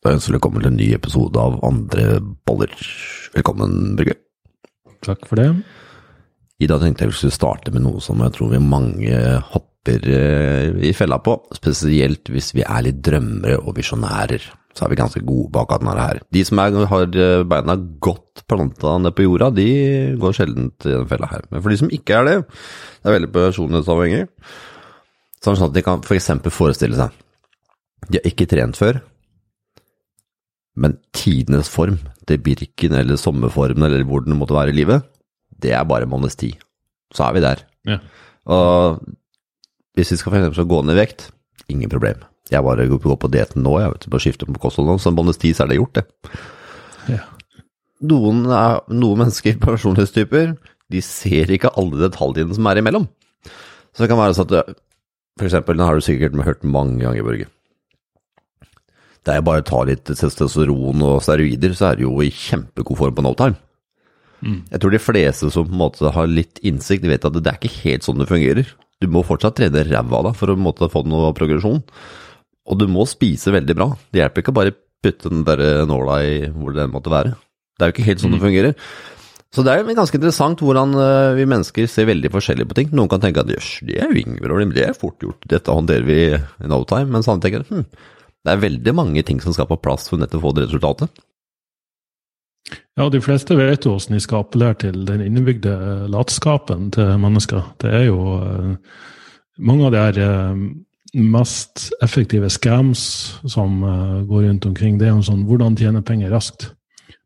Da ønsker vi velkommen til en ny episode av Andre boller. Velkommen, Brygge. Takk for det. I dag tenkte jeg vi skulle starte med noe som jeg tror vi mange hopper eh, i fella på. Spesielt hvis vi er litt drømmere og visjonærer. Så er vi ganske gode bak akkurat denne her. De som er, har eh, beina godt planta ned på jorda, de går sjelden i den fella her. Men for de som ikke er det, det er veldig personlighetsavhengig, så er sånn at de kan f.eks. For forestille seg de har ikke trent før, men tidenes form, til Birken eller sommerformen eller hvor den måtte være i livet, det er bare måneds tid. Så er vi der. Ja. Og hvis vi skal for eksempel gå ned i vekt, ingen problem. Jeg bare går på dietten nå, jeg vet bare skifter på kostholdet nå, så en måneds tid så er det gjort, det. Ja. Noen, er, noen mennesker, personlighetstyper, de ser ikke alle detaljene som er imellom. Så det kan være sånn at, for eksempel, den har du sikkert hørt mange ganger, Børge. Det er bare å ta litt testosteron og steroider, så er du jo i kjempegod form på no time. Mm. Jeg tror de fleste som på en måte har litt innsikt, vet at det er ikke helt sånn det fungerer. Du må fortsatt trene ræva av deg for å på en måte få noe progresjon. Og du må spise veldig bra. Det hjelper ikke å bare putte den der nåla i hvor den måtte være. Det er jo ikke helt sånn det fungerer. Så det er jo ganske interessant hvordan eh, vi mennesker ser veldig forskjellig på ting. Noen kan tenke at jøss, det er jo ingen problem, det er fort gjort, dette håndterer vi i no time. Mens andre tenker hm, det er veldig mange ting som skal på plass for nettopp å få det resultatet. Ja, de fleste vet jo hvordan de skal appellere til den innebygde latskapen til mennesker. Det er jo eh, mange av de her eh, mest effektive scams som eh, går rundt omkring. Det er jo sånn hvordan tjene penger raskt.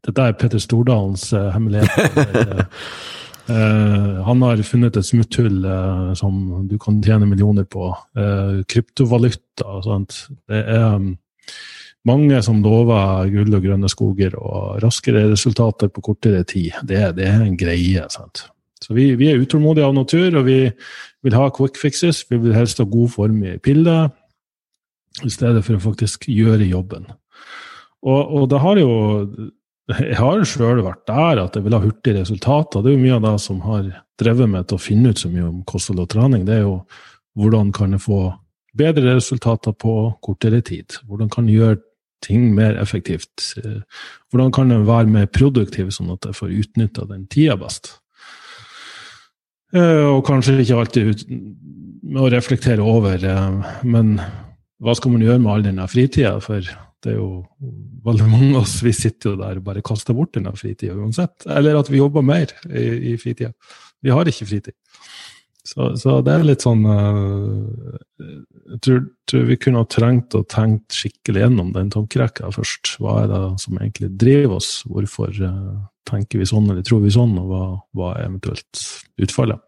Dette er Petter Stordalens hemmelighet. Uh, han har funnet et smutthull uh, som du kan tjene millioner på. kryptovaluta og sånt. Det er um, mange som lover gull og grønne skoger og raskere resultater på kortere tid. Det, det er en greie. sant? Så vi, vi, er utålmodige av natur, og vi vil ha quick fixes. Vi vil helst ha god form i piller, i stedet for å faktisk gjøre jobben. Og, og det har jo jeg har sjøl vært der at jeg vil ha hurtige resultater. Det er jo mye av det som har drevet meg til å finne ut så mye om kosthold og trening. Det er jo hvordan kan jeg få bedre resultater på kortere tid? Hvordan kan jeg gjøre ting mer effektivt? Hvordan kan jeg være mer produktiv, sånn at jeg får utnytta den tida best? Og kanskje ikke alltid med å reflektere over, men hva skal man gjøre med all denne fritida? For det er jo veldig mange av oss vi sitter jo der og bare kaster bort denne fritida uansett. Eller at vi jobber mer i, i fritida. Vi har ikke fritid. Så, så, det er litt sånn uh, Jeg tror, tror, vi kunne ha trengt å tenkt skikkelig gjennom den tankerekka først. Hva er det som egentlig driver oss? Hvorfor uh, tenker vi sånn, eller tror vi sånn, og hva, hva er eventuelt utfallet?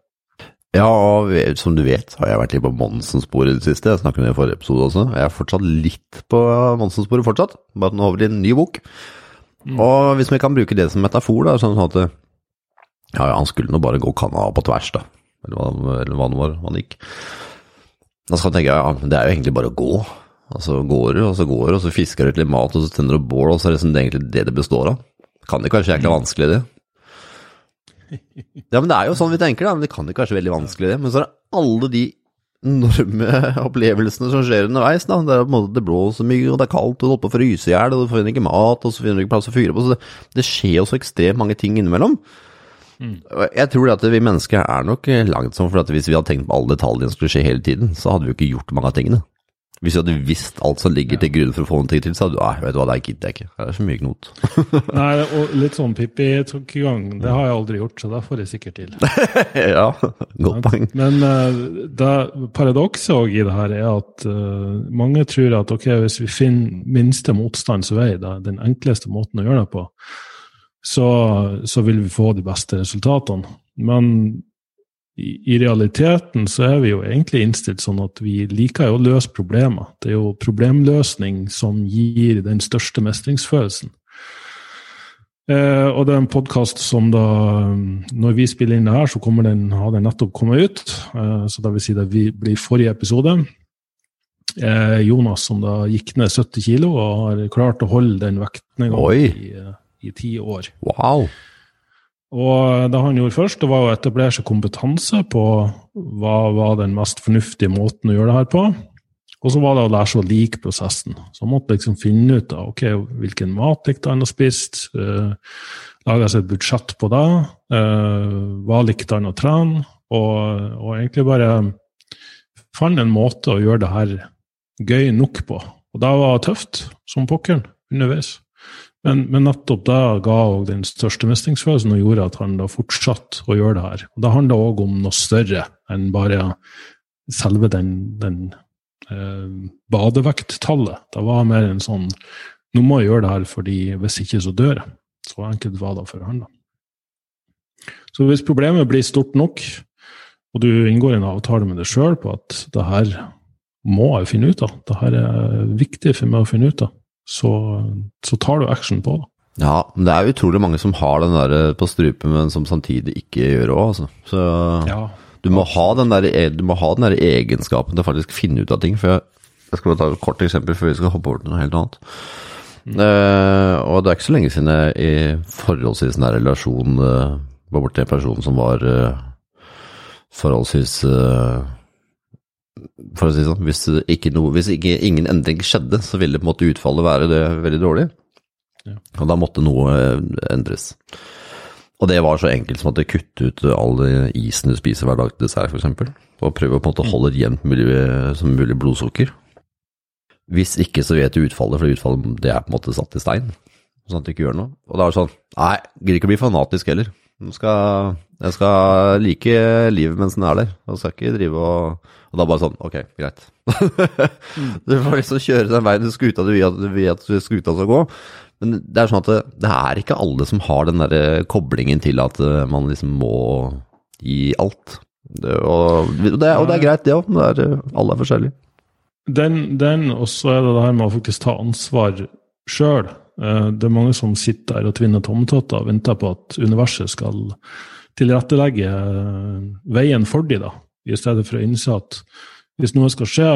Ja, og som du vet, har jeg vært litt på Monsen-sporet i det siste. Jeg snakket om det i forrige episode også. Jeg er fortsatt litt på Monsen-sporet fortsatt, bare nå over i en ny bok. Mm. Og hvis vi kan bruke det som metafor, da, sånn at ja, han skulle nå bare gå Canada på tvers, da. Eller hva, eller hva det var han gikk. Da skal man tenke ja, det er jo egentlig bare å gå. Altså går du, og så går du, og så fisker du litt mat, og så tenner du bål, og så er det, liksom det egentlig det det består av. Kan det kanskje jækla vanskelig, det? Ja, men det er jo sånn vi tenker, da. Men det kan ikke være så veldig vanskelig, det. Men så er det alle de enorme opplevelsene som skjer underveis. da. Det, er, på en måte, det blåser mye, og det er kaldt, og du holder på å fryse i hjel, og du finner ikke mat, og så finner du ikke plass å fyre på. Så det, det skjer jo så ekstremt mange ting innimellom. Mm. Jeg tror at vi mennesker er nok langt sånn, for hvis vi hadde tenkt på alle detaljene som skulle skje hele tiden, så hadde vi jo ikke gjort mange av tingene. Hvis du hadde visst alt som ligger til grunn for å få noe til, så hadde du nei, vet du hva, det gidder jeg ikke. Det er så mye knot. nei, og litt sånn pippi gang, det har jeg aldri gjort, så da får jeg sikkert til. ja, godt poeng. Men uh, paradokset òg i det her er at uh, mange tror at ok, hvis vi finner minste motstands vei, da, den enkleste måten å gjøre det på, så, så vil vi få de beste resultatene. Men i, realiteten så er vi jo egentlig innstilt sånn at vi liker jo å løse problemer. Det er jo problemløsning som gir den største mestringsfølelsen. Eh, og det er en podkast som da Når vi spiller inn det her, så kommer den, har den nettopp kommet ut. Eh, så det vil si det blir forrige episode. Eh, Jonas som da gikk ned 70 kilo og har klart å holde den vektnedgangen i, eh, i ti år. Wow! Og det han gjorde først, det var å etablere seg kompetanse på hva var den mest fornuftige måten å gjøre det her på. Og så var det å lære seg å like prosessen. Så han måtte liksom finne ut av ok, hvilken mat likte han å spise, uh, lage seg et budsjett på det, uh, hva likte han å trene, og, og, egentlig bare fant en måte å gjøre det her gøy nok på. Og det var tøft, som pokkeren, underveis. Men, men, nettopp det ga også den største mestringsfølelsen og gjorde at han da fortsatte å gjøre det her. Og Det handla òg om noe større enn bare selve den, den eh, badevekttallet. Det var mer en sånn Nå må jeg gjøre det her, fordi hvis ikke, så dør jeg. Så enkelt var det for han. da. Så hvis problemet blir stort nok, og du inngår en avtale med deg sjøl på at det her må jeg finne ut av, det her er viktig for meg å finne ut av, så, så tar du action på det. Ja, men det er utrolig mange som har den der på strupen, men som samtidig ikke gjør det òg, altså. Så ja, du, må ha den der, e, du må ha den der egenskapen til å faktisk finne ut av ting. For jeg, jeg skal ta et kort eksempel før vi skal hoppe over til noe helt annet. Mm. Uh, og det er ikke så lenge siden jeg i forholdsvis nær relasjon uh, var borti en person som var uh, forholdsvis for å si sånn, hvis, ikke noe, hvis ikke, ingen endring skjedde, så ville på en måte utfallet være det veldig dårlig. Ja. Og da måtte noe eh, endres. Og det var så enkelt som at det kutte ut all isen du spiser hver dag til dessert, f.eks. Og prøve å på en måte holde jevnt mulig, som mulig blodsukker. Hvis ikke, så vet du utfallet, for utfallet det er på en måte satt i stein. Sånn at du ikke gjør noe. Og da er det sånn Nei, gidder ikke å bli fanatisk heller. Jeg skal, jeg skal like livet mens den er der. Den skal ikke drive og og da bare sånn, ok, greit. du får liksom kjøre den veien du skuta du vil at skuta skal gå. Men det er sånn at det, det er ikke alle som har den der koblingen til at eh, man liksom må gi alt. Det, og, det, og, det, er greit, det òg. Alle er forskjellige. Den, den og så er det det her med å faktisk ta ansvar sjøl. Eh, det er mange som sitter der og tvinner tomtotter og venter på at universet skal tilrettelegge eh, veien for dem. da i stedet for å innse at hvis noe skal skje,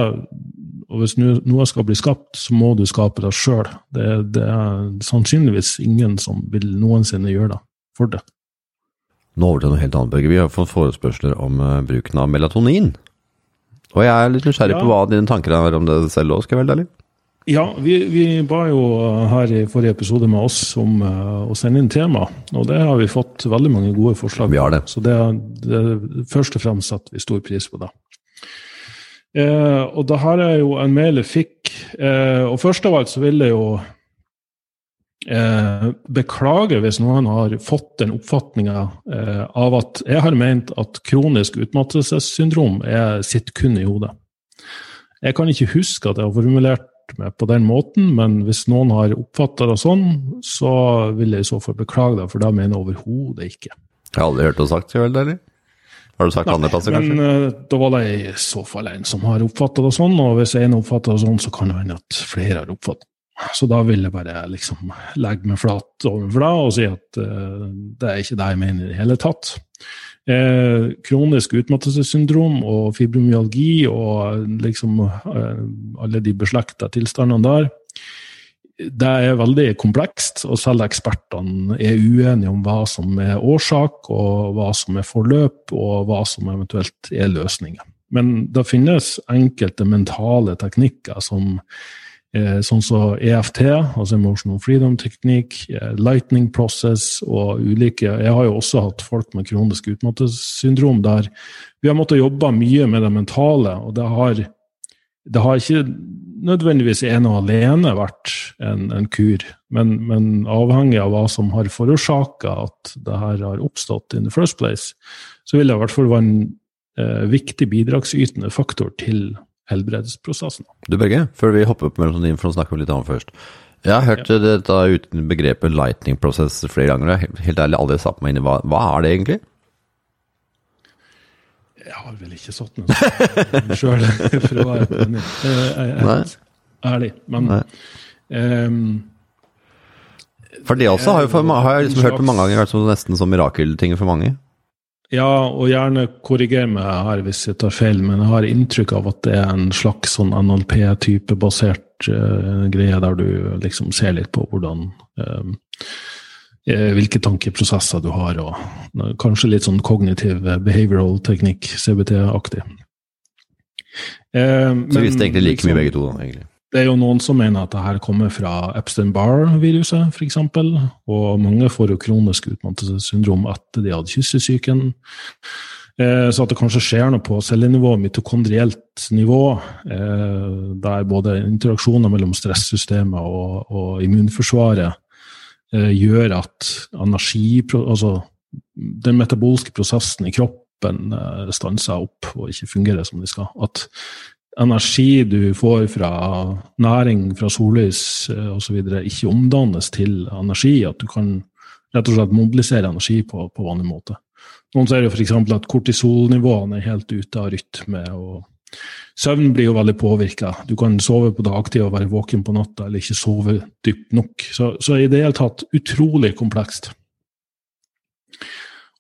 og hvis noe skal bli skapt, så må du skape det sjøl. Det, det, er sannsynligvis ingen som vil noensinne gjøre det for det. Nå over til noe helt annet, Børge. Vi har fått forespørsler om uh, bruken av melatonin. Og jeg er litt nysgjerrig ja. på hva dine tanker er om det selv òg, skal jeg være ærlig. Ja, vi, vi, ba jo her i forrige episode med oss om uh, å sende inn tema, og det har vi fått veldig mange gode forslag på. Vi har det. Så det, det først og fremst setter vi stor pris på det. Uh, og det her er jo en mail jeg fikk, uh, og først av alt så vil jeg jo beklage hvis noen har fått den oppfatninga av at jeg har ment at kronisk utmattelsessyndrom er sitt kun i hodet. Jeg kan ikke huske at jeg har formulert med på den måten, men hvis noen har oppfatta det sånn, så vil jeg i så fall beklage det, for da mener jeg overhodet ikke. Jeg har aldri hørt det sagt, vel, eller? Har du sagt Nei, andre plasser, kanskje? Men uh, da var det i så fall en som har oppfatta det sånn, og hvis en oppfatter det sånn, så kan det hende at flere har oppfattet det. Så da vil jeg bare liksom legge meg flat overfor det og si at uh, det er ikke det jeg mener i det hele tatt. Eh, kronisk utmattelsessyndrom og fibromyalgi og liksom eh, alle de beslekta tilstandene der, det er veldig komplekst, og selv ekspertene er uenige om hva som er årsak, og hva som er forløp, og hva som eventuelt er løsninger. Men det finnes enkelte mentale teknikker som sånn som EFT, altså Emotional Freedom Teknikk, eh, Lightning Process og ulike. Jeg har jo også hatt folk med kronisk utmattelsessyndrom der vi har måttet jobbe mye med det mentale, og det har, det har ikke nødvendigvis ene og alene vært en, en kur, men, men, avhengig av hva som har forårsaka at det her har oppstått in the first place, så vil det i hvert fall være en eh, viktig bidragsytende faktor til helbredelsesprosessen. Du Børge, før vi hopper opp mellom sånn for å snakke litt annet først. Jeg har hørt ja. dette uten begrepet lightning process flere ganger. Jeg har helt ærlig aldri satt meg inn i hva, hva er det egentlig? Jeg har vel ikke satt meg sjøl, for å være ærlig. Men um, For det også har, jo for, har jeg liksom hørt mange ganger vært nesten som mirakelting for mange. Ja, og gjerne korriger meg her hvis jeg tar feil, men jeg har inntrykk av at det er en slags sånn NLP-type basert uh, greie, der du liksom ser litt på hvordan uh, Hvilke tankeprosesser du har, og uh, kanskje litt sånn kognitiv behavioral teknikk, CBT-aktig. Så vi visste egentlig like liksom, mye begge to, da, egentlig. Det er jo noen som mener at det her kommer fra Epstein-Barr-viruset, f.eks. Og mange får jo kronisk utmattelsessyndrom etter de hadde kyssesyken. Eh, så at det kanskje skjer noe på cellenivå, mitokondrielt nivå, eh, der både interaksjoner mellom stressystemet og, og immunforsvaret eh, gjør at energi, altså den metabolske prosessen i kroppen stanser opp og ikke fungerer som de skal. At energi du får fra næring, fra sollys osv., ikke omdannes til energi. At du kan rett og slett mobilisere energi på, på vanlig måte. Noen ser jo f.eks. at kortisolnivåene er helt ute av rytme. og Søvn blir jo veldig påvirka. Du kan sove på dagtid og være våken på natta, eller ikke sove dypt nok. Så, så i det hele tatt utrolig komplekst.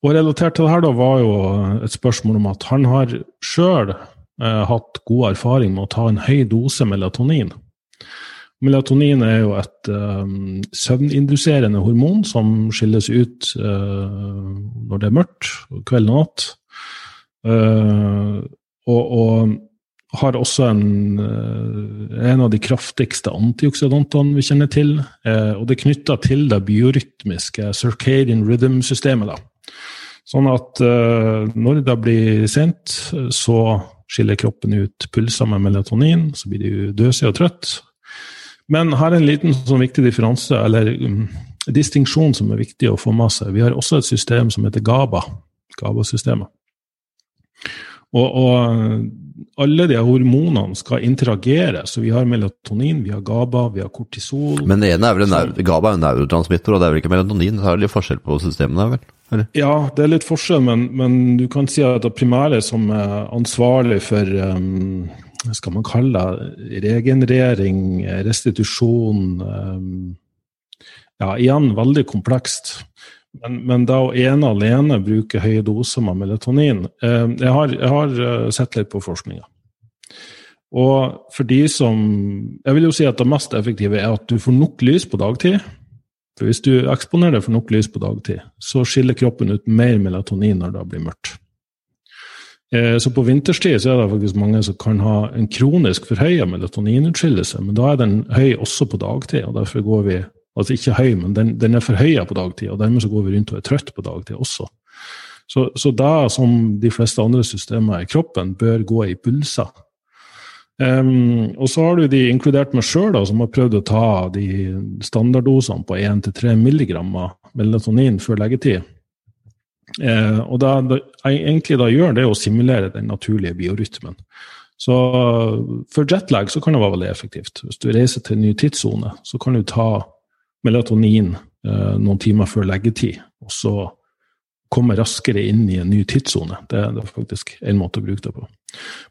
Og relatert til det her da var jo et spørsmål om at han har sjøl eh, hatt god erfaring med å ta en høy dose melatonin. Melatonin er jo et um, søvninduserende hormon som skilles ut uh, når det er mørkt, kveld og natt. Uh, og, og, har også en, en av de kraftigste antioksidantene vi kjenner til. og det er knytta til det biorytmiske circadian rhythm-systemet. Sånn at når det blir sent, så skiller kroppen ut pulser med melatonin, så blir du døsig og trøtt. Men her er en liten sånn viktig differanse, eller um, distinksjon som er viktig å få med seg. Vi har også et system som heter GABA. GABA-systemet. Og, og, alle de hormonene skal interagere. Så vi har melatonin, vi har GABA, vi har kortisol. Men det ene er vel en GABA er en neurotransmitter, og det er vel ikke melatonin? Så er det litt forskjell på systemene? vel? Eller? Ja, det er litt forskjell, men, men, du kan si at det primære som er ansvarlig for um, skal man kalle det, regenerering, restitusjon um, Ja, igjen veldig komplekst. Men, men da å ene alene bruke høye doser med melatonin um, jeg, har, jeg, har, eh, sett litt på forskninga. Og for de som Jeg vil jo si at det mest effektive er at du får nok lys på dagtid. For hvis du eksponerer deg for nok lys på dagtid, så skiller kroppen ut mer melatonin når det blir mørkt. Eh, så på vinterstid så er det faktisk mange som kan ha en kronisk forhøya melatoninutskillelse, men da er den høy også på dagtid. og derfor går vi, Altså ikke høy, men den, den er forhøya på dagtid, og dermed så går vi rundt og er trøtt på dagtid også. Så, så det, som de fleste andre systemer i kroppen, bør gå i pulser. Um, og så har du de inkludert meg sjøl, som har prøvd å ta de standarddosene på 1-3 mg melatonin før leggetid. Eh, og da, da, egentlig da gjør det å simulere den naturlige biorytmen. Så for jetlag så kan det være veldig effektivt. Hvis du reiser til en ny tidssone, så kan du ta melatonin eh, noen timer før leggetid, og så komme raskere inn i en ny tidssone. Det, det, er faktisk en måte å bruke det på.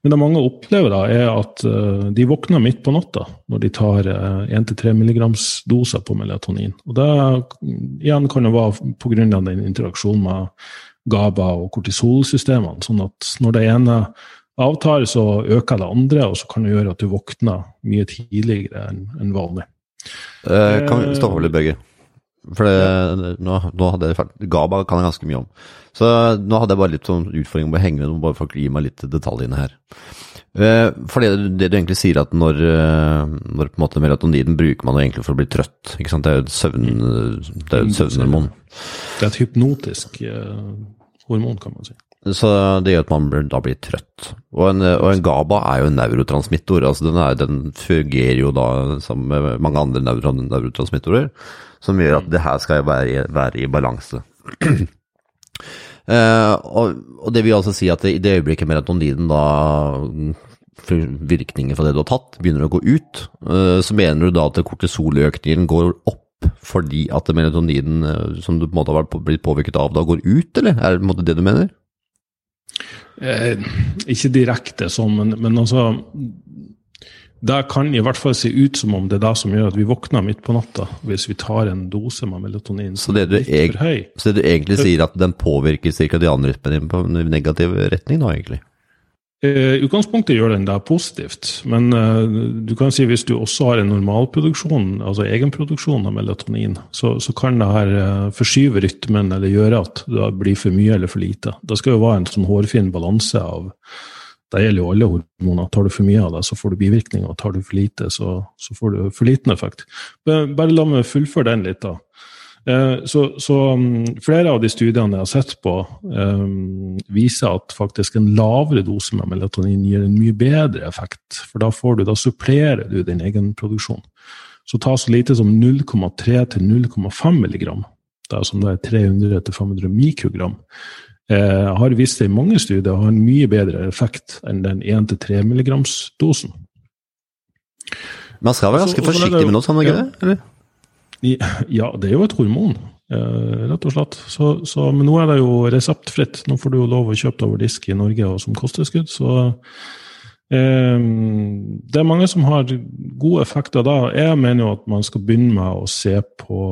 Men det mange opplever, da, er at eh, de våkner midt på natta når de tar eh, 1-3 mg-doser på melatonin. Og det igjen kan det være pga. den interaksjonen med GABA og kortisolsystemene. Sånn at når det ene avtar, så øker det andre, og så kan det gjøre at du våkner mye tidligere enn en vanlig. Uh, kan vi stoppe litt, Børge? For det, nå, nå, hadde jeg GABA kan jeg ganske mye om. Så nå hadde jeg bare litt sånn utfordring med å henge med, bare for å gi meg litt detaljene her. Eh, for det, det, du egentlig sier, at når, eh, når på en måte melatoniden bruker man egentlig for å bli trøtt. ikke sant? Det er jo et søvn, søvnhormon. Det er et hypnotisk uh, hormon, kan man si. Så det gjør at man da blir trøtt. Og en, og en GABA er jo en neurotransmittor. altså Den, er, den fungerer jo da sammen med mange andre neurotransmittorer som gjør at det her skal være, være i balanse. uh, og, og, det vil altså si at det, i det øyeblikket melatoniden da virkningen fra det du har tatt, begynner å gå ut, uh, så mener du da at kortisoløkningen går opp fordi at melatoniden uh, som du på en måte har blitt påvirket av, da går ut, eller er det på en måte det du mener? Eh, ikke direkte sånn, men, men altså det kan i hvert fall se ut som om det er det som gjør at vi våkner midt på natta, hvis vi tar en dose med melatonin så det, du høy. Så det du egentlig sier, at den påvirker cirkadianrytmen din på en negativ retning, nå, egentlig? I utgangspunktet gjør den det positivt, men uh, du kan si hvis du også har en normalproduksjon, altså egenproduksjon av melatonin, så, så kan det her uh, forskyve rytmen eller gjøre at det blir for mye eller for lite. Det skal jo være en sånn hårfin balanse av Det gjelder jo alle hormoner. Tar du for mye av det, så får du bivirkninger. Tar du for lite, så, så får du for liten effekt. Bare la meg fullføre den litt, da. Eh, så, så, mm, flere av de studiene jeg har sett på, um, viser at faktisk en lavere dose med melatonin gir en mye bedre effekt. For da, får du, da supplerer du din egen produksjon. Så ta så lite som 0,3 til 0,5 milligram, er som det er 300 til 500 mikrogram, eh, har vist seg i mange studier å ha en mye bedre effekt enn den 1-3 milligrams-dosen. Man skal være ganske forsiktig med noe sånt, ikke det? Ja, det er jo et hormon, eh, rett og slett. Så, så, men nå er det jo reseptfritt. Nå får du jo lov å kjøpe det over disk i Norge og som kosttilskudd. Så eh, det er mange som har gode effekter da. Jeg mener jo at man skal begynne med å se på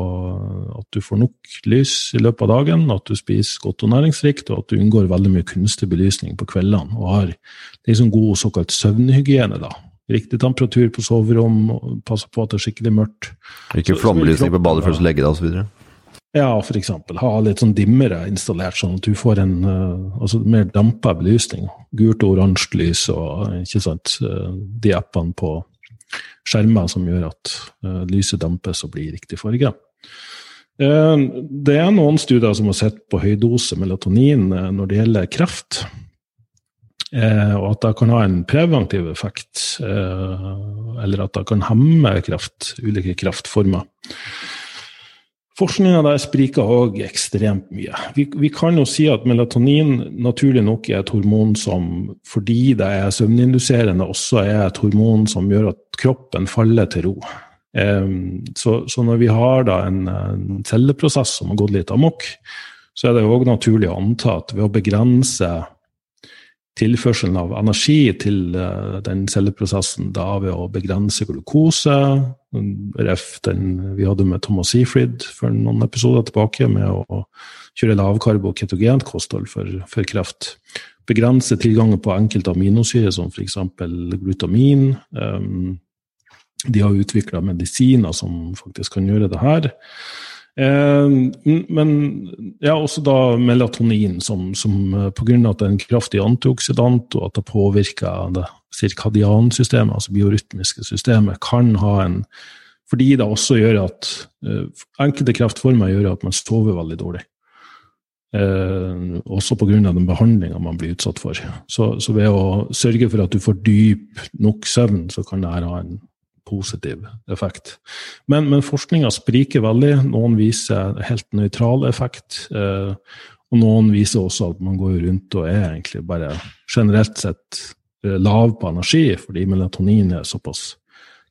at du får nok lys i løpet av dagen, at du spiser godt og næringsrikt, og at du unngår veldig mye kunstig belysning på kveldene. Og har liksom god såkalt søvnhygiene, da riktig temperatur på soverom, passe på at det er skikkelig mørkt. Ikke flomlysning på badet før du legger deg osv.? Ja, f.eks. Ha litt sånn dimmere installert, sånn at du får en uh, altså mer dampa belysning. Gult og oransje lys og ikke sant, uh, de appene på skjermer som gjør at uh, lyset dampes og blir riktig farge. Det er noen studier som har sett på høydose melatonin når det gjelder kreft. Eh, og at det kan ha en preventiv effekt, eh, eller at det kan hemme kraft, ulike kraftformer. Forskninga der spriker òg ekstremt mye. Vi, vi, kan jo si at melatonin naturlig nok er et hormon som, fordi det er søvninduserende, også er et hormon som gjør at kroppen faller til ro. Eh, så, så, når vi har da en, en celleprosess som har gått litt amok, så er det òg naturlig å anta at ved å begrense tilførselen av energi til uh, den celleprosessen da ved å begrense glukose. Ref den vi hadde med Thomas Seafried for noen episoder tilbake, med å kjøre lavkarbo- og ketogent kosthold for, for, kreft. Begrense tilgangen på enkelte aminosyrer, som f.eks. glutamin. Um, de har utvikla medisiner som faktisk kan gjøre det her. Eh, men ja, også da melatonin, som, som eh, pga. at det er en kraftig antioksidant, og at det påvirker det sirkadiansystemet, altså biorytmiske systemet, kan ha en Fordi det også gjør at uh, enkelte kreftformer gjør at man sover veldig dårlig. Eh, også pga. den behandlinga man blir utsatt for. Så, så, ved å sørge for at du får dyp nok søvn, så kan det her ha en positiv effekt. Men, men forskninga spriker veldig. Noen viser helt nøytral effekt. Eh, og noen viser også at man går rundt og er egentlig bare generelt sett eh, lav på energi, fordi melatonin er såpass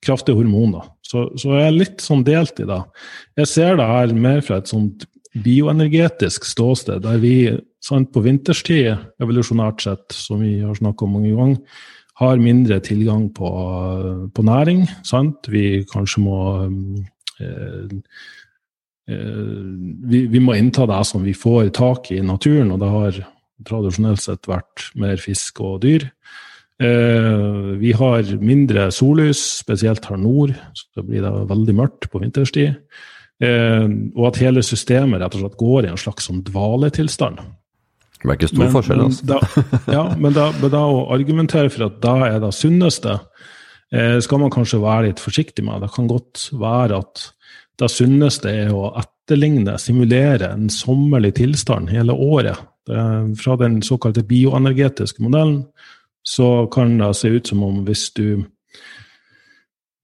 kraftig hormon. da. Så, så jeg er litt sånn delt i det. Jeg ser det her mer fra et sånt bioenergetisk ståsted, der vi sant, på vinterstid, evolusjonært sett, som vi har snakka om mange ganger, har mindre tilgang på, på næring. Sant? Vi kanskje må eh, eh, vi, vi, må innta det som vi får tak i naturen, og det har tradisjonelt sett vært mer fisk og dyr. Eh, vi har mindre sollys, spesielt her nord, så blir det veldig mørkt på vinterstid. Eh, og at hele systemet rett og slett går i en slags sånn dvaletilstand. Det er ikke stor men, forskjell, altså. Da, ja, men da, men da, å argumentere for at da er det sunneste, eh, skal man kanskje være litt forsiktig med. Det kan godt være at det sunneste er å etterligne, simulere en sommerlig tilstand hele året. Det, fra den såkalte bioenergetiske modellen så kan det se ut som om hvis du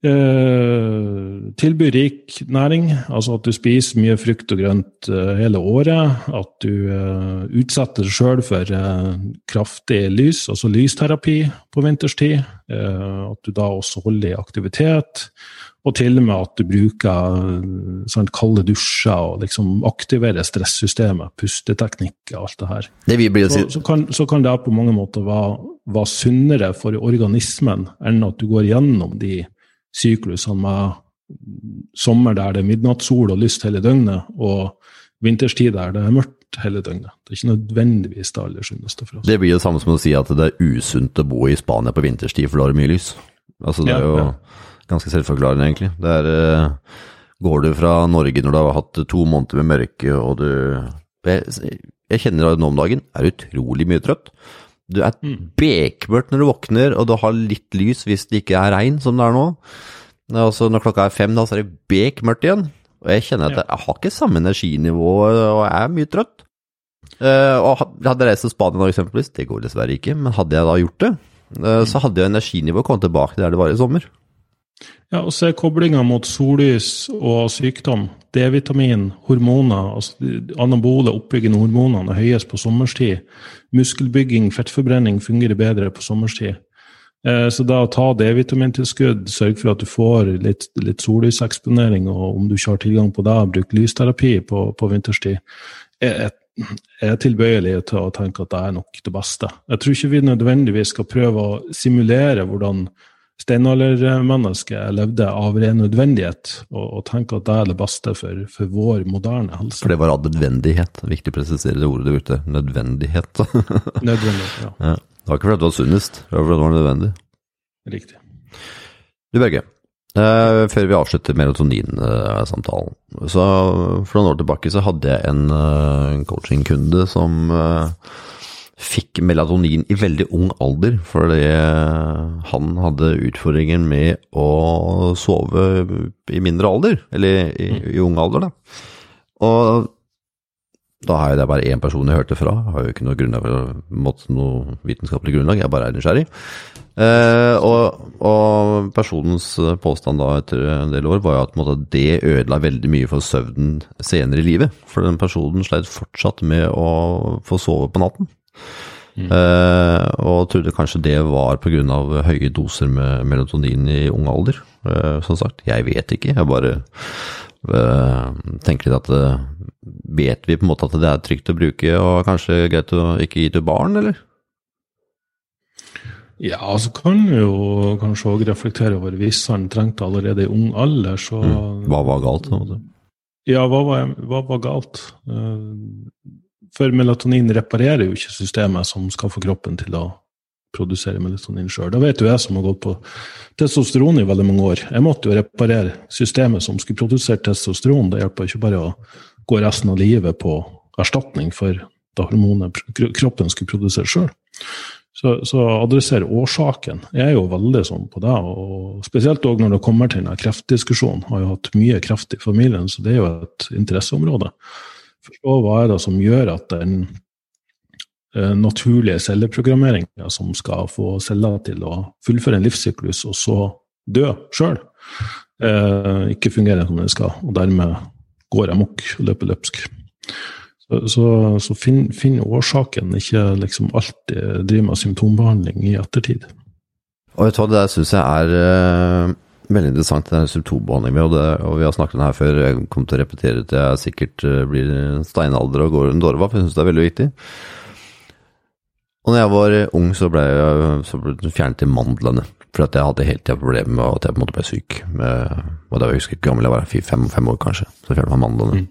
Eh, tilbyr rik næring, altså at du spiser mye frukt og grønt eh, hele året. At du eh, utsetter deg sjøl for kraftig lys, altså lysterapi på vinterstid. At du da også holder i aktivitet. Og til og med at du bruker sånn, kalde dusjer og liksom aktiverer stressystemet, pusteteknikk og alt det her. Det så, så, kan, så, kan, det på mange måter være, være sunnere for organismen enn at du går gjennom de syklusene med sommer der det er midnattssol og lyst hele døgnet, og vinterstid der det er mørkt hele døgnet. Det er ikke nødvendigvis det aller sunneste for oss. Det blir det samme som å si at det er usunt å bo i Spania på vinterstid, for da er det mye lys. Altså, det er jo ganske selvforklarende, egentlig. Det er eh, Går du fra Norge når du har hatt to måneder med mørke, og du Jeg, jeg kjenner nå om dagen er utrolig mye trøtt. Du er bekmørkt når du våkner, og du har litt lys hvis det ikke er regn, som det er nå. Altså, når klokka er fem, da, så er det bekmørkt igjen. Og jeg kjenner at jeg har ikke samme energinivå, og jeg er mye trøtt. Uh, og hadde jeg reist til Spania nå, eksempelvis, det går dessverre ikke, men hadde jeg da gjort det, uh, så hadde jo energinivået kommet tilbake der det var i sommer. Ja, og se koblinga mot sollys og sykdom. D-vitamin, hormoner, altså anabole oppbyggende hormonene er høyest på sommerstid. Muskelbygging, fettforbrenning fungerer bedre på sommerstid. Eh, så da å ta D-vitamintilskudd, sørg for at du får litt, litt sollyseksponering, og om du ikke har tilgang på det, bruk lysterapi på, på vinterstid. Jeg, er tilbøyelig til å tenke at det er nok det beste. Jeg tror ikke vi nødvendigvis skal prøve å simulere hvordan steinaldermennesket levde av ren nødvendighet, og, og tenke at det er det beste for, for, vår moderne helse. For det var av nødvendighet. Viktig å presisere det ordet du brukte. Nødvendighet. nødvendighet, ja. ja. Det var ikke fordi det var sunnest, det var fordi det var nødvendig. Riktig. Du Børge, eh, før vi avslutter melatonin-samtalen. så For noen år tilbake så hadde jeg en uh, coachingkunde som uh, fikk melatonin i veldig ung alder, fordi han hadde utfordringer med å sove i mindre alder, eller i, i ung alder, da. Og da har jeg det bare én person jeg hørte fra, har jo ikke noe, grunnlag noe vitenskapelig grunnlag, jeg bare er nysgjerrig. Eh, og, og, personens påstand da etter en del år var jo at måtte, det ødela veldig mye for søvnen senere i livet. For den personen sleit fortsatt med å få sove på natten. Mm. Uh, og trodde kanskje det var pga. høye doser med melatonin i ung alder. Uh, som sagt, jeg vet ikke. Jeg bare uh, tenker litt at Vet vi på en måte at det er trygt å bruke og kanskje greit å ikke gi til barn, eller? Ja, så kan vi jo kanskje òg reflektere over hvis han trengte allerede i ung alder, så mm. Hva var galt? Ja, hva var, hva var galt? For melatonin reparerer jo ikke systemet som skal få kroppen til å produsere melatonin sjøl. Da vet jo jeg som har gått på testosteron i veldig mange år. Jeg måtte jo reparere systemet som skulle produsere testosteron. Det hjelper ikke bare å gå resten av livet på erstatning for da hormonet kroppen skulle produsere sjøl. Så, så adressere årsaken jeg er jo veldig sånn på det. og Spesielt òg når det kommer til denne kreftdiskusjonen. Har jo hatt mye kreft i familien, så det er jo et interesseområde forstå hva er det som gjør at den eh, naturlige celleprogrammeringa som skal få celler til å fullføre en livssyklus og så dø sjøl, eh, ikke fungerer som den skal, og dermed går amok og løper løpsk. Så, så, så finn, finn, årsaken, ikke liksom alltid driver med symptombehandling i ettertid. Og vet du det der syns jeg er eh, Veldig interessant, den symptombehandling og, og vi har snakket om det her før. Jeg kommer til å repetere til jeg sikkert eh, blir steinalder og går en dårva, for jeg syns det er veldig viktig. Og når jeg var ung, så ble jeg så ble fjernet i mandlene. For at jeg hadde hele tida problemer med at jeg på en måte ble syk. Med, og da jeg husker ikke gammel jeg var, fem, fem år kanskje. Så fjernet man mandlene. Mm.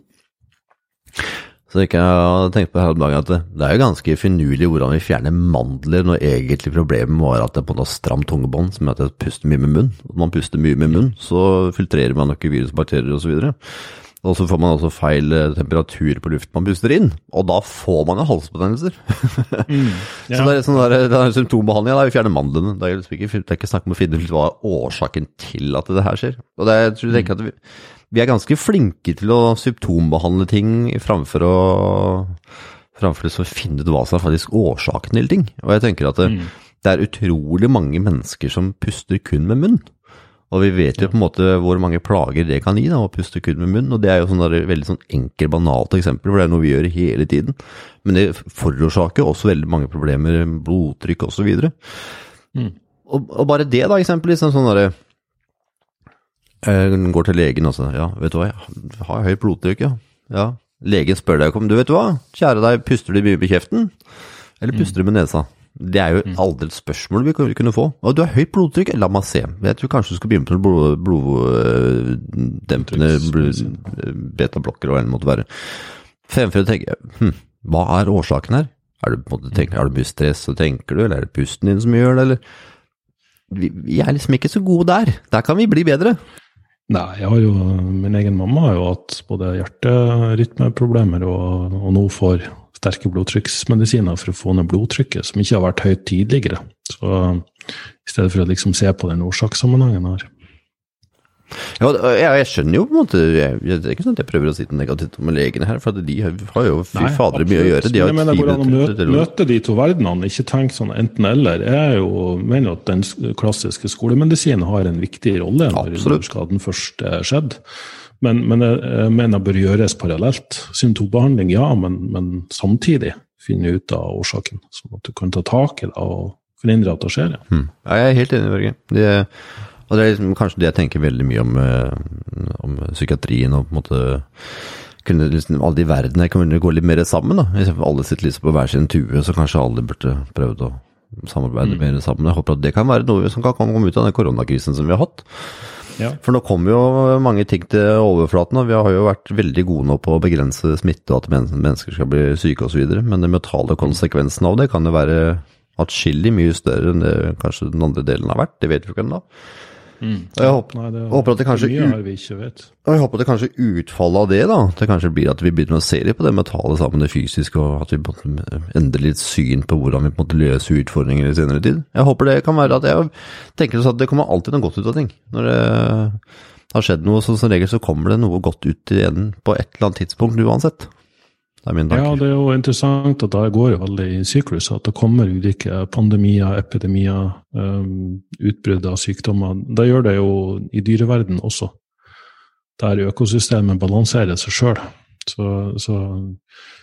Så jeg har tenkt på her om dagen at det, er jo ganske finurlig hvordan vi fjerner mandler når egentlig problemet var at det er på noe stramt tungebånd, som er at jeg puster mye med munn. Når man puster mye med munn, så filtrerer man ikke virus, bakterier osv. Og så får man også feil eh, temperatur på luft man puster inn, og da får man jo halsbetennelser. Mm, ja. så det er, sånn der, det er symptombehandling, da vi fjerner mandlene. Det er, ikke, det er ikke snakk om å finne ut hva er årsaken til at det her skjer. Og det er, jeg tror jeg tenker at vi, vi er ganske flinke til å symptombehandle ting framfor å framfor å finne ut hva som er faktisk årsaken til ting. Og jeg tenker at det, mm. det, er utrolig mange mennesker som puster kun med munn. Og vi vet jo på en måte hvor mange plager det kan gi da, å puste kun med munn. Og det er jo sånn et veldig sånn enkel, banalt eksempel, for det er noe vi gjør hele tiden. Men det forårsaker også veldig mange problemer, blodtrykk osv. Mm. Og, og bare det, da, eksempelvis. Liksom, sånn derre jeg går til legen og sier ja, vet du hva, jeg har høyt blodtrykk, ja. ja. Legen spør deg om du vet hva, kjære deg, puster du mye med kjeften, eller puster du med nesa? Det er jo mm. aldri et spørsmål vi kunne få. Og du har høyt blodtrykk, la meg se. Jeg tror kanskje du skal begynne med blod, bloddempende blod, betablokker og hva det måtte være. Fremfor å tenke hm, hva er årsaken her? Er du, på en er du mye stress, så tenker du, eller er det pusten din som gjør det, eller vi er liksom ikke så gode der. Der kan vi bli bedre. Nei, jeg har jo, min egen mamma har jo hatt både hjerterytmeproblemer og, og nå får sterke blodtrykksmedisiner for å få ned blodtrykket, som ikke har vært høyt tidligere. Så i stedet for å liksom se på den årsakssammenhengen her. Ja, jeg, skjønner jo på en måte jeg, Det er ikke sånn at jeg prøver å si noe negativt om legene her, for de har jo fy fader mye å gjøre. De har jeg mener går an å møte, møte de to verdenene, ikke tenk sånn enten-eller. Jeg jo, mener at den klassiske skolemedisinen har en viktig rolle når skaden først er skjedd. Men, men jeg mener det bør gjøres parallelt. Symptombehandling, ja, men, men, samtidig finne ut av årsaken. Sånn at du kan ta tak i det og forhindre at det skjer. Ja. Hmm. jeg er helt enig, Børge. Det, og det er liksom, kanskje det jeg tenker veldig mye om, eh, om psykiatrien og på en måte kunne liksom, alle de verdenene kunne gå litt mer sammen. da. Hvis alle sitter liksom på hver sin tue, så kanskje alle burde prøvd å samarbeide mm. mer sammen. Jeg håper at det kan være noe som kan komme ut av den koronakrisen som vi har hatt. Ja. For nå kommer jo mange ting til overflaten. og Vi har jo vært veldig gode nå på å begrense smitte og at mennesker skal bli syke osv. Men den mentale konsekvensen av det kan jo være atskillig mye større enn det kanskje den andre delen har vært. Det vet vi ikke ennå. Mm. Og jeg håper, Nei, det, håper, at det kanskje og jeg håper at det kanskje utfallet av det da, det kanskje blir at vi begynner å se litt på det mentale sammen med det fysiske, og at vi endrer litt syn på hvordan vi på en måte løser utfordringer i senere tid. Jeg håper det kan være at jeg tenker at det kommer alltid noe godt ut av ting. Når det har skjedd noe, så som regel så kommer det noe godt ut igjen på et eller annet tidspunkt uansett. Det er min tanke. Ja, det er jo interessant at det går jo veldig i syklus. At det kommer ulike pandemier, epidemier, um, utbrudd av sykdommer. Det gjør det jo i dyreverden også. Der økosystemet balanserer seg sjøl. Så, så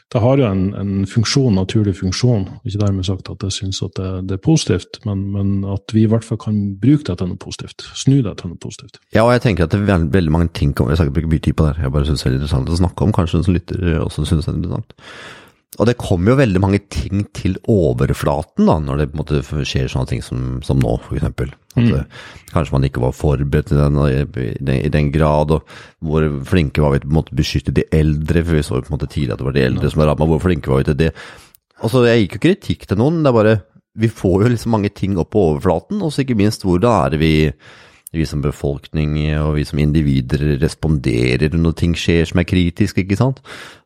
det har jo en, en, funksjon, naturlig funksjon. Ikke dermed sagt at jeg syns at det, det, er positivt, men, men, at vi i hvert fall kan bruke det til noe positivt. Snu det til noe positivt. Ja, og jeg tenker at det er veldig, mange ting Jeg skal ikke bruke mye tid på det, jeg bare syns det er interessant å snakke om. Kanskje den som lytter også syns det er interessant. Og det kommer jo veldig mange ting til overflaten da, når det på en måte skjer sånne ting som, som nå, f.eks. Mm. Eh, kanskje man ikke var forberedt i den, i, den, i den, grad, og hvor flinke var vi til å beskytte de eldre, for vi så jo på en måte tidlig at det var de eldre som var ramma, hvor flinke var vi til det? Altså, Jeg gikk jo kritikk til noen, det er bare Vi får jo liksom mange ting opp på overflaten, og så ikke minst hvordan er det vi vi som befolkning og vi som individer responderer når ting skjer som er kritisk, ikke sant?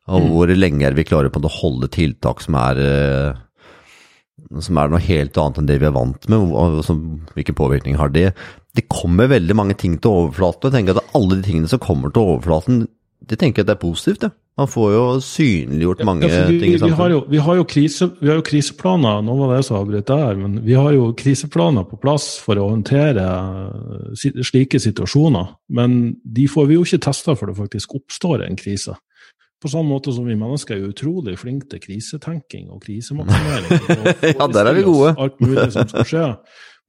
Og mm. hvor lenge er vi klare på å holde tiltak som er, eh, som er noe helt annet enn det vi er vant med, og som, hvilken påvirkning har det? Det kommer veldig mange ting til overflaten, og jeg tenker at alle de tingene som kommer til overflaten, det tenker jeg det er positivt. Ja. Man får jo synliggjort mange ja, vi, ting i samfunnet. Vi har jo, vi har jo, krise, vi har jo kriseplaner, nå var det som avbrøt der, men vi har jo kriseplaner på plass for å håndtere slike situasjoner. Men de får vi jo ikke testa for det faktisk oppstår en krise. På samme måte som vi mennesker er utrolig flinke til krisetenking og krisemaksimering. ja, der er vi gode. alt mulig som skal skje.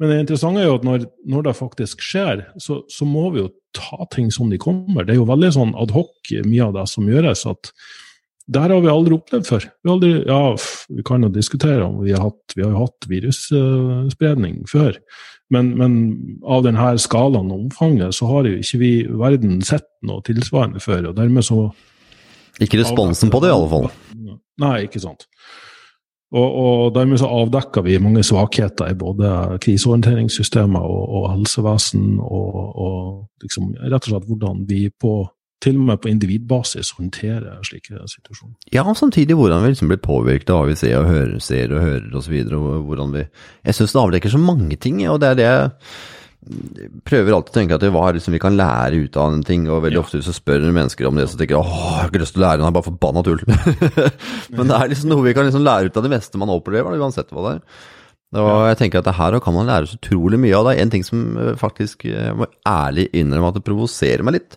Men det interessante er jo at når, når det faktisk skjer, så, så, må vi jo ta ting som de kommer. Det er jo veldig sånn adhoc mye av det som gjøres. at der har vi aldri opplevd før. Vi, aldri, ja, vi kan jo diskutere om vi har hatt, vi har hatt virusspredning før. Men, men, av denne skalaen og omfanget så har jo ikke vi verden sett noe tilsvarende før. og dermed så ikke responsen på det, i alle fall. Nei, ikke sant. Og, og dermed så avdekka vi mange svakheter i både krisehåndteringssystemer og, og helsevesen, og, og liksom, rett og slett hvordan vi på til og med på individbasis håndterer slike situasjoner. Ja, og samtidig hvordan vi liksom blir påvirket av hva vi ser og hører, ser og hører osv. Jeg syns det avdekker så mange ting, og det er det jeg prøver alltid å tenke at det var liksom vi kan lære ut av en ting, og veldig ja. ofte du spør mennesker om det, så tenker jeg åh, jeg har ikke lyst til å lære, det er bare forbanna tull. Men det er liksom noe vi kan liksom lære ut av det meste man opplever, uansett hva det er. Og jeg tenker at det her kan man lære så utrolig mye av. Det er en ting som eh, faktisk jeg må ærlig innrømme at det provoserer meg litt.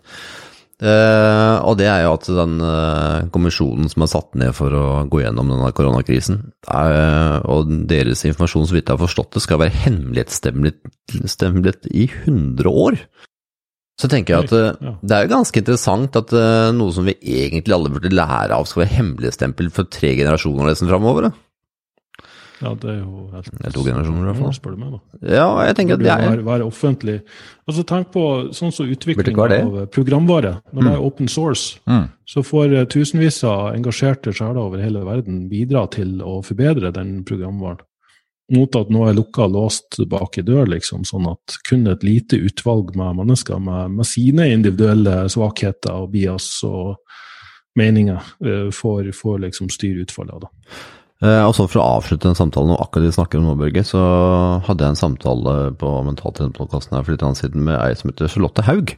Uh, og det er jo at den uh, kommisjonen som er satt ned for å gå gjennom denne koronakrisen, uh, og deres informasjon, så vidt jeg har forstått det, skal være hemmelighetsstemplet i 100 år. Så tenker jeg at det er jo ganske interessant at noe som vi egentlig alle burde lære av, skal være hemmelighetsstempel for tre generasjoner nesten framover. Da. Ja, det er jo helt Det er to generasjoner, i hvert fall. Spør du meg, da. Ja, jeg tenker at det er være, være offentlig. Altså, tenk på sånn som utvikling av programvare. Når mm. det er open source, mm. så får eh, tusenvis av engasjerte sjeler over hele verden bidra til å forbedre den programvaren. Mot at nå er lukka låst bak i dør, liksom, sånn at kun et lite utvalg med mennesker med, med sine individuelle svakheter og bias og meninger får, får liksom styre utfallet. av Eh, og så For å avslutte den samtalen og akkurat vi snakker om nå, Børge, så hadde jeg en samtale på Mentaltrenerpodkasten her for litt annen siden med ei som heter Charlotte Haug.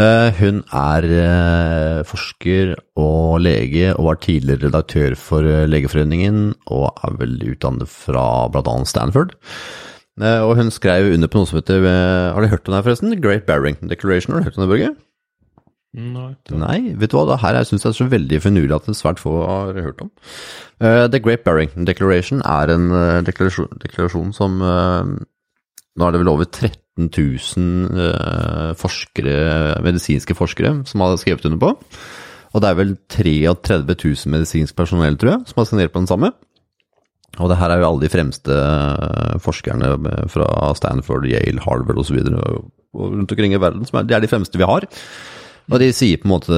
Eh, hun er eh, forsker og lege og var tidligere redaktør for Legeforeningen og er vel utdannet fra bl.a. Stanford. Og hun skrev under på noe som heter Har du hørt om det her forresten? Great Barrington Declaration, har du hørt om det, Børge? Nei, vet du hva, det her jeg syns jeg er så veldig finurlig at svært få har hørt om. Uh, The Great Barrington Declaration er en uh, deklarasjon, deklarasjon, som uh, Nå er det vel over 13 000 forskere, medisinske forskere som har skrevet under på. Og det er vel 33 000 medisinsk personell, tror jeg, som har signert på den samme. Og det her er jo alle de fremste forskerne fra Stanford, Yale, Harvard osv. rundt omkring i verden. Som er, det er de fremste vi har. Og de sier på en måte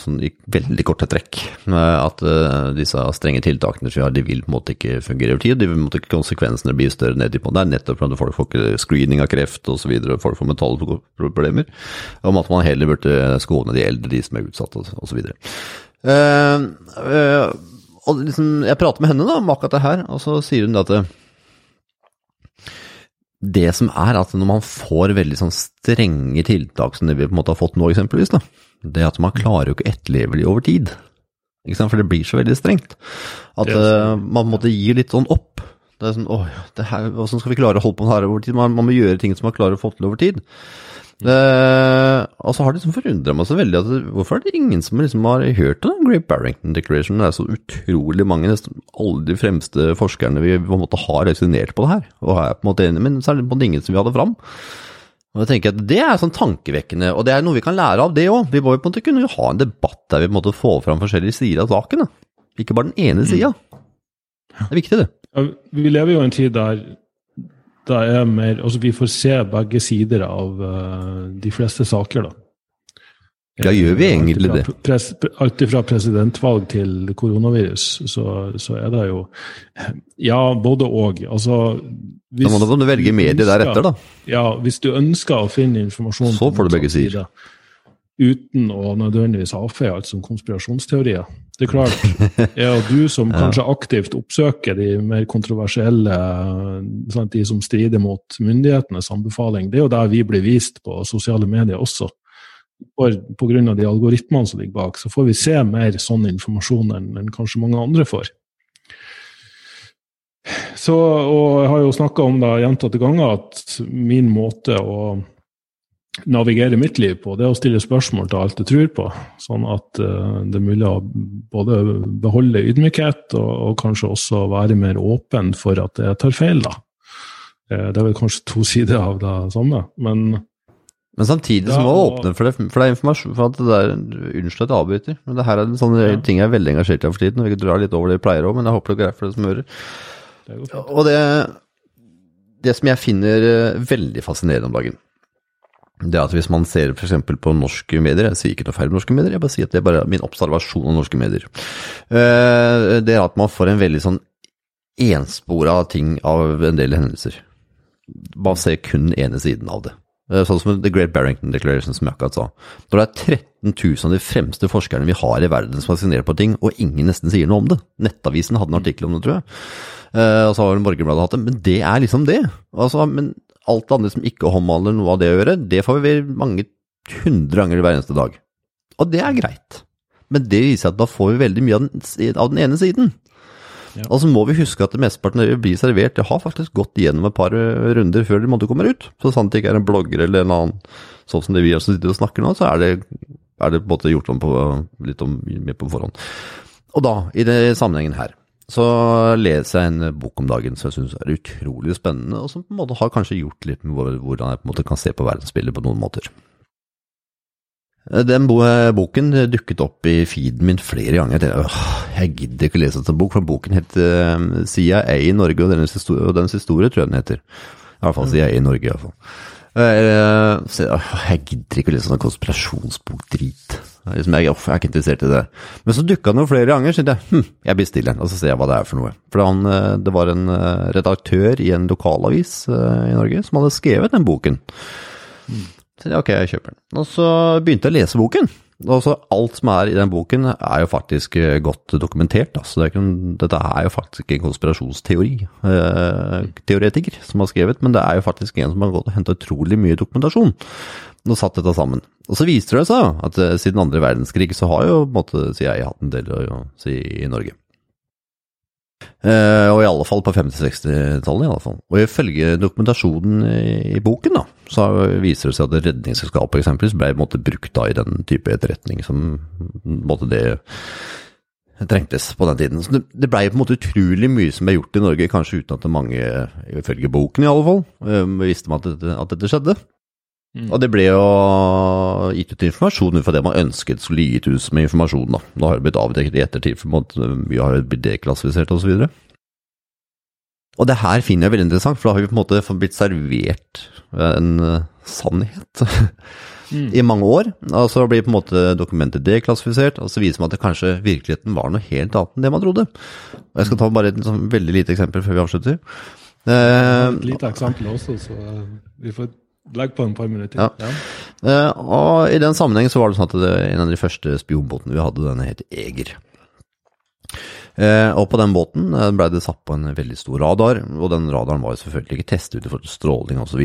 sånn i veldig korte trekk at uh, disse strenge tiltakene som vi har, de vil på en måte ikke fungere over tid. De vil på en måte ikke Konsekvensene bli større ned i på. Det er nettopp fordi folk får screening av kreft osv., folk får mentale problemer. Om at man heller burde skåne de eldre, de som er utsatt osv. Uh, uh, og liksom, jeg prater med henne da om akkurat det her, og så sier hun at det som er at når man får veldig sånn strenge tiltak som det vi på en måte har fått nå, eksempelvis, da, det at man klarer jo ikke å etterleve de over tid. Ikke sant? For det blir så veldig strengt. At uh, man måtte gi litt sånn opp. Det er sånn, åh, det her, Hvordan skal vi klare å holde på med det her over tid? Man, man må gjøre ting som man klarer å få til over tid. Uh, og så har det liksom forundra meg så veldig at hvorfor er det ingen som liksom har hørt om Great Barrington Declaration? Det er så utrolig mange, nesten alle de fremste forskerne vi på en måte har resonnert på det her, og er på en måte enig, men så er det på en måte ingen som vi hadde fram. Og jeg tenker at Det er sånn tankevekkende, og det er noe vi kan lære av det òg. Vi må jo på en måte kunne ha en debatt der vi på en måte får fram forskjellige sider av saken. Ikke bare den ene mm. sida. Det er viktig, det. Ja, vi lever jo i en tid der da er mer Altså, vi får se begge sider av uh, de fleste saker, da. Ja, gjør vi egentlig det? Alt fra presidentvalg til koronavirus, så, så, er det jo Ja, både og. Altså hvis Da må du velge medie deretter, da. Ja, hvis du ønsker å finne informasjon Så får du begge sider. Uten å nødvendigvis avfeie alt som konspirasjonsteorier, det er klart. Er du som kanskje aktivt oppsøker de mer kontroversielle, sant, de som strider mot myndighetenes anbefaling, det er jo der vi blir vist på sosiale medier også. For Pga. de algoritmene som ligger bak, så får vi se mer sånn informasjon enn, enn kanskje mange andre får. Så, og jeg har jo snakka om det gjentatte ganger at min måte å navigere mitt liv på, det er å stille spørsmål til alt jeg tror på. Sånn at uh, det er mulig å både beholde ydmykhet og, og, kanskje også være mer åpen for at jeg tar feil, da. Uh, det er vel kanskje to sider av det samme, men men samtidig så må du åpne for det, for det er informasjon for at det der, Unnskyld at jeg avbryter, men det her er sånne ja. ting jeg er veldig engasjert i for tiden. og Vi drar litt over det vi pleier òg, men jeg håper det er greit for dere som hører. Og det, det som jeg finner eh, veldig fascinerende om dagen, det at hvis man ser f.eks. på norske medier, jeg sier ikke noe feil om norske medier, jeg bare sier at det er bare min observasjon av norske medier, eh, det er at man får en veldig sånn enspora ting av en del hendelser. Man ser kun ene siden av det. Eh, sånn som The Great Barrington Declaration, som jeg akkurat sa. Når det er 13 000 av de fremste forskerne vi har i verden som har signert på ting, og ingen nesten sier noe om det. Nettavisen hadde en artikkel om det, tror jeg. Uh, og så har Morgenbladet hatt det. Men det er liksom det. Altså, men alt det andre som ikke omhandler noe av det å gjøre, det får vi mange hundre ganger hver eneste dag. Og det er greit. Men det viser at da får vi veldig mye av den, av den ene siden. Ja. Og så må vi huske at det mesteparten av det blir servert. Det har faktisk gått gjennom et par eh, runder før de måtte komme ut. Så sant det ikke er en blogger eller en annen, sånn som det vi også sitter og snakker nå, så er det, er det på en måte gjort om på, litt om, mer på forhånd. Og da, i den sammenhengen her, så leser jeg en bok om dagen som jeg syns er utrolig spennende, og som på en måte har kanskje gjort litt med hvordan jeg på en måte kan se på verdensbildet på noen måter. Den boken dukket opp i feeden min flere ganger. Jeg, tenkte, jeg gidder ikke lese en bok, for boken eh, CIA i Norge og dennes historie, og dennes historie, tror jeg den heter. I hvert fall CIA i Norge, iallfall. Jeg, jeg gidder ikke å lese sånn konspirasjonsbok-drit. Liksom, jeg, jeg, er ikke interessert i det. Men så dukka den jo flere ganger, så jeg hm, jeg bestiller den, og så ser jeg hva det er for noe. For han, eh, det var en eh, redaktør i en lokalavis i Norge som hadde skrevet den boken. Så jeg, ok, jeg kjøper den. Og så begynte jeg å lese boken. Altså, alt som er i den boken er jo faktisk eh, godt dokumentert. Altså, det ikke, dette er jo faktisk ikke en konspirasjonsteori, eh, teoretiker som har skrevet, men det er jo faktisk en som har gått og henta utrolig mye dokumentasjon og satt dette sammen. Og så viser det seg at eh, siden andre verdenskrig så har jo på en måte CIA hatt en del å si i Norge. Eh, og i alle fall på 50-60-tallet, i alle fall. Og ifølge dokumentasjonen i, boken, da, så viser det seg at Redningsselskapet eksempelvis ble måte brukt da i den type etterretning som måte det trengtes på den tiden. Så det, det blei på en måte utrolig mye som ble gjort i Norge, kanskje uten at mange, ifølge boken i alle fall, eh, visste at at dette skjedde. Mm. Og det ble jo gitt ut informasjon ut fra det man ønsket skulle gitt ut som informasjon. da. Nå har det blitt avdekket i ettertid, for vi har blitt deklassifisert osv. Og, så og det her finner jeg veldig interessant, for da har vi på en måte blitt servert en uh, sannhet mm. i mange år. Og så blir på en måte dokumentet deklassifisert, og så viser man at det kanskje virkeligheten var noe helt annet enn det man trodde. Og Jeg skal ta bare et sånn, veldig lite eksempel før vi avslutter. Uh, et lite eksempel også, så vi får Legg på en par minutter. Ja. ja. Uh, og I den sammenheng så var det sånn at det, en av de første spionbåtene vi hadde, den het Eger. Uh, og på den båten uh, ble det satt på en veldig stor radar, og den radaren var jo selvfølgelig ikke testet ut i forhold til stråling osv.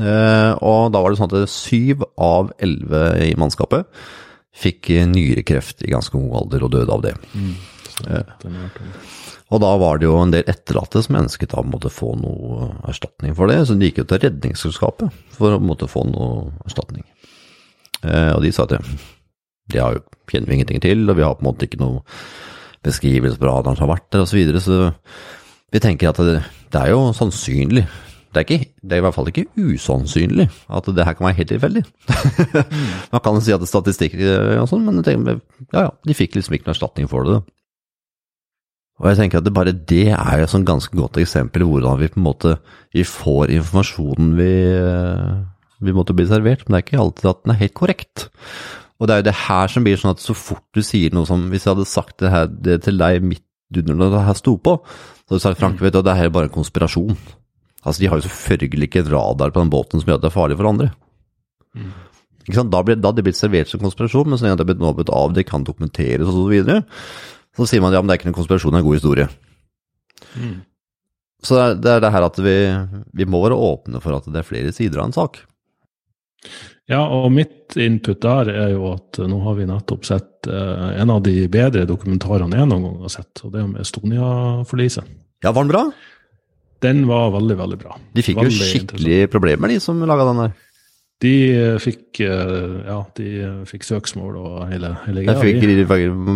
Uh, og da var det sånn at syv av elleve i mannskapet fikk nyrekreft i ganske ung alder og døde av det. Mm, og da var det jo en del etterlatte som ønsket å måtte få noe erstatning for det, så de gikk jo til Redningsselskapet for å måtte få noe erstatning. Eh, og de sa at det har jo, kjenner vi ingenting til, og vi har på en måte ikke noe beskrivelse på radaren som har vært der, osv. Så, videre, så vi tenker at det, det, er jo sannsynlig. Det er, ikke, det er i hvert fall ikke usannsynlig at det her kan være helt tilfeldig. Man kan si at det er statistikk og sånn, men tenker, ja, ja, de fikk liksom ikke noe erstatning for det. Og jeg tenker at det bare det er jo et sånn ganske godt eksempel hvordan vi på en måte vi får informasjonen vi, eh, vi måtte bli servert, men det er ikke alltid at den er helt korrekt. Og det er jo det her som blir sånn at så fort du sier noe som Hvis jeg hadde sagt det, her, det til deg midt under når det her sto på, så hadde du sagt Frank, mm. vet du, det her er bare en konspirasjon. Altså, De har jo selvfølgelig ikke radar på den båten som gjør at det er farlig for andre. Mm. Da, ble, da hadde det blitt servert som konspirasjon, men så lenge det er blitt avdekket, kan dokumenteres og så videre, så sier man ja, men det er ikke noen konspirasjon, det er en god historie. Mm. Så det er, det er, det her at vi, vi, må være åpne for at det er flere sider av en sak. Ja, og mitt input der er jo at nå har vi nettopp sett eh, en av de bedre dokumentarene jeg noen gang har sett, og det er om Estonia-forliset. Ja, var den bra? Den var veldig, veldig bra. De fikk veldig jo skikkelig problemer, de som laga den der. De eh, fikk, eh, ja, de eh, fikk søksmål og hele, hele greia. Fikk de,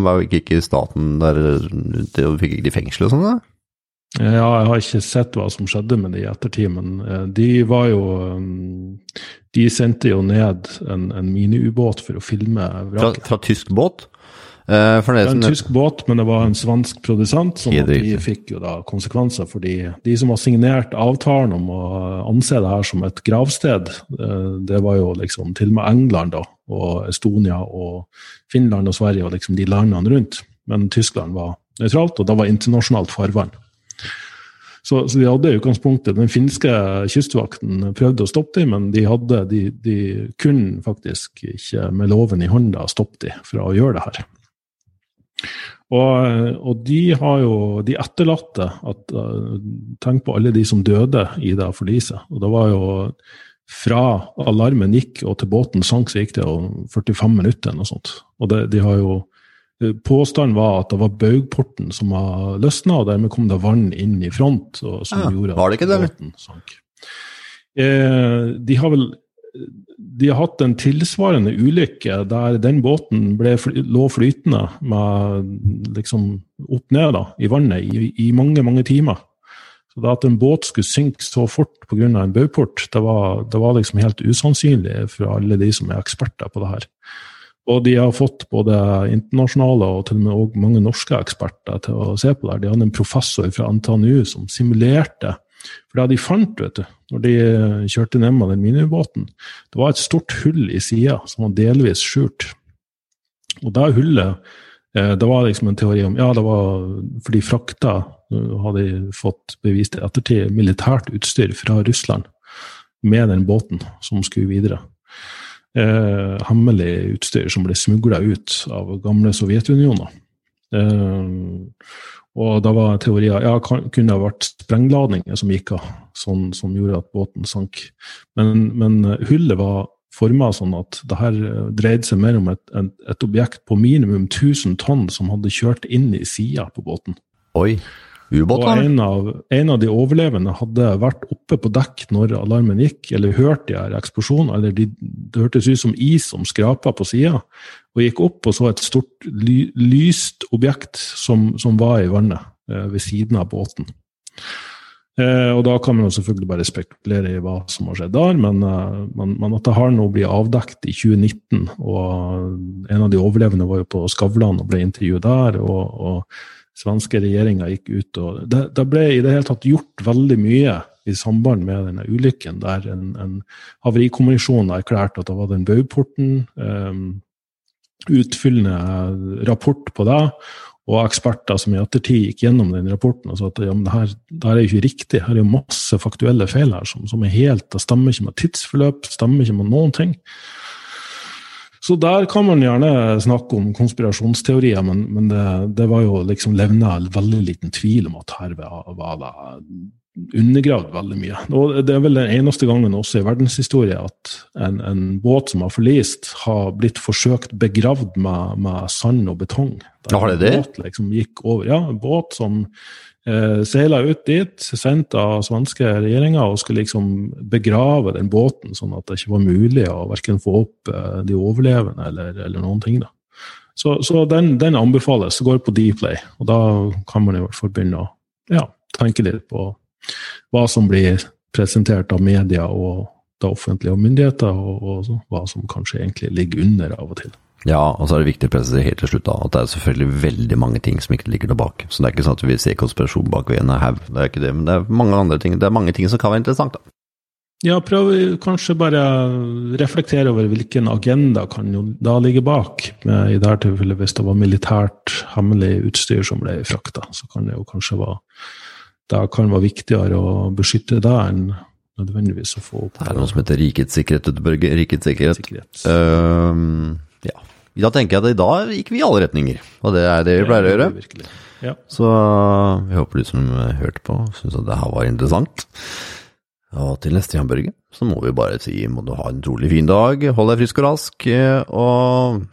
var ikke staten der de Fikk ikke de fengsel og sånn? da? Ja, jeg har ikke sett hva som skjedde med de i ettertid, men de var jo De sendte jo ned en, en miniubåt for å filme vraket. Fra, fra tysk båt? Uh, det var en tysk båt, men det var en svensk produsent, som de fikk jo da konsekvenser. fordi de som har signert avtalen om å anse det her som et gravsted, uh, det var jo liksom til og med England da, og Estonia og Finland og Sverige og liksom de landene rundt. Men Tyskland var nøytralt, og da var internasjonalt farvann. Så, så, de hadde i utgangspunktet Den finske kystvakten prøvde å stoppe dem, men de, hadde, de, de kunne faktisk ikke med loven i hånda stoppe dem fra å gjøre det her. Og, og, de har jo de etterlatte at, uh, Tenk på alle de som døde i det forliset. Og det var jo fra alarmen gikk og til båten sank, så gikk det jo 45 minutter. eller noe sånt. Og det, de har jo eh, Påstanden var at det var baugporten som var løsna, og dermed kom det vann inn i front. Og, som ja, gjorde at var det ikke det? båten sank. Eh, de har vel de har hatt en tilsvarende ulykke der den båten ble, lå flytende med liksom opp ned da, i vannet i, i, mange, mange timer. Så det At en båt skulle synke så fort pga. en bauport, det var, det var liksom helt usannsynlig for alle de som er eksperter på det her. Og de har fått både internasjonale og til og med også mange norske eksperter til å se på det. De hadde en professor fra NTNU som simulerte for det de fant, vet du, når de eh, kjørte ned med den minibåten, det var et stort hull i sida som var delvis skjult. Og det hullet eh, Det var liksom en teori om Ja, det var fordi frakta eh, hadde fått bevist i ettertid militært utstyr fra Russland med den båten som skulle videre. eh, hemmelig utstyr som ble smugla ut av gamle Sovjetunioner. Eh, og da var teorier ja, kunne det ha vært sprengladninger som gikk av, sånn, som gjorde at båten sank. Men, men hullet var forma sånn at det her dreide seg mer om et, et, et, objekt på minimum 1000 tonn som hadde kjørt inn i sida på båten. Oi. Ubåt, og en av, en av, de overlevende hadde vært oppe på dekk når alarmen gikk, eller hørt de her eksplosjonene. eller de, Det hørtes ut som is som skrapa på sida, og gikk opp og så et stort ly, lyst objekt som, som, var i vannet eh, ved siden av båten. Eh, og da kan man jo selvfølgelig bare spekulere i hva som har skjedd der, men, eh, men at det har nå blitt avdekket i 2019, og en av de overlevende var jo på Skavlan og ble intervjuet der. og, og svenske regjeringa gikk ut og det, det, ble i det hele tatt gjort veldig mye i samband med denne ulykken, der en, en havarikommisjon erklærte at det var den Bauporten. Um, utfyllende rapport på det, og eksperter som i ettertid gikk gjennom den rapporten og sa at ja, det her, det her er jo ikke riktig, her er jo masse faktuelle feil her som, som er helt, det stemmer ikke med tidsforløp, stemmer ikke med noen ting. Så der kan man gjerne snakke om konspirasjonsteorier, men, men det, det, var jo liksom levna veldig liten tvil om at her var, det undergravd veldig mye. Og det er vel den eneste gangen også i verdenshistorie at en, en båt som har forlist, har blitt forsøkt begravd med, med sand og betong. Ja, har det det? Båt liksom gikk over, ja, en båt som eh, seila ut dit, sendt av svenske regjeringa, og skulle liksom begrave den båten, sånn at det ikke var mulig å verken få opp eh, de overlevende eller, eller, noen ting. da. Så, så den, den, anbefales, går på Dplay, og da kan man i hvert fall begynne å ja, tenke litt på hva som blir presentert av media og det offentlige og myndigheter, og, og hva som kanskje egentlig ligger under av og til. Ja, og så er det viktig å presisere helt til slutt da, at det er selvfølgelig veldig mange ting som ikke ligger der bak. Så det er ikke sånn at vi ser konspirasjon bak ved en haug, det er ikke det. Men det er mange andre ting, det er mange ting som kan være interessant, da. Ja, prøv kanskje bare reflektere over hvilken agenda kan jo da ligge bak. Med, I dette tilfellet hvis det var militært hemmelig utstyr som ble frakta, så kan det jo kanskje være det kan være viktigere å beskytte det enn nødvendigvis å få opp Det er noe som heter rikets sikkerhet, Rikets sikkerhet. sikkerhet. Uh, ja. Da tenker jeg at i dag gikk vi i alle retninger, og det er det vi pleier å gjøre. Ja. Så vi håper du som hørte på, syns at det her var interessant. Og til neste gang, Børge, så må vi bare si må du ha en utrolig fin dag, hold deg frisk og rask, og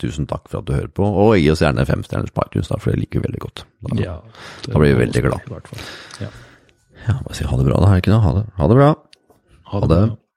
tusen takk for at du hører på. Og gi oss gjerne fem stjerners på iTunes, for det liker vi veldig godt. Da, ja, da blir vi veldig glad. Ja. ja, bare si ha det bra, da, er det ikke noe. Ha det, ha det bra. Ha det. Ha det.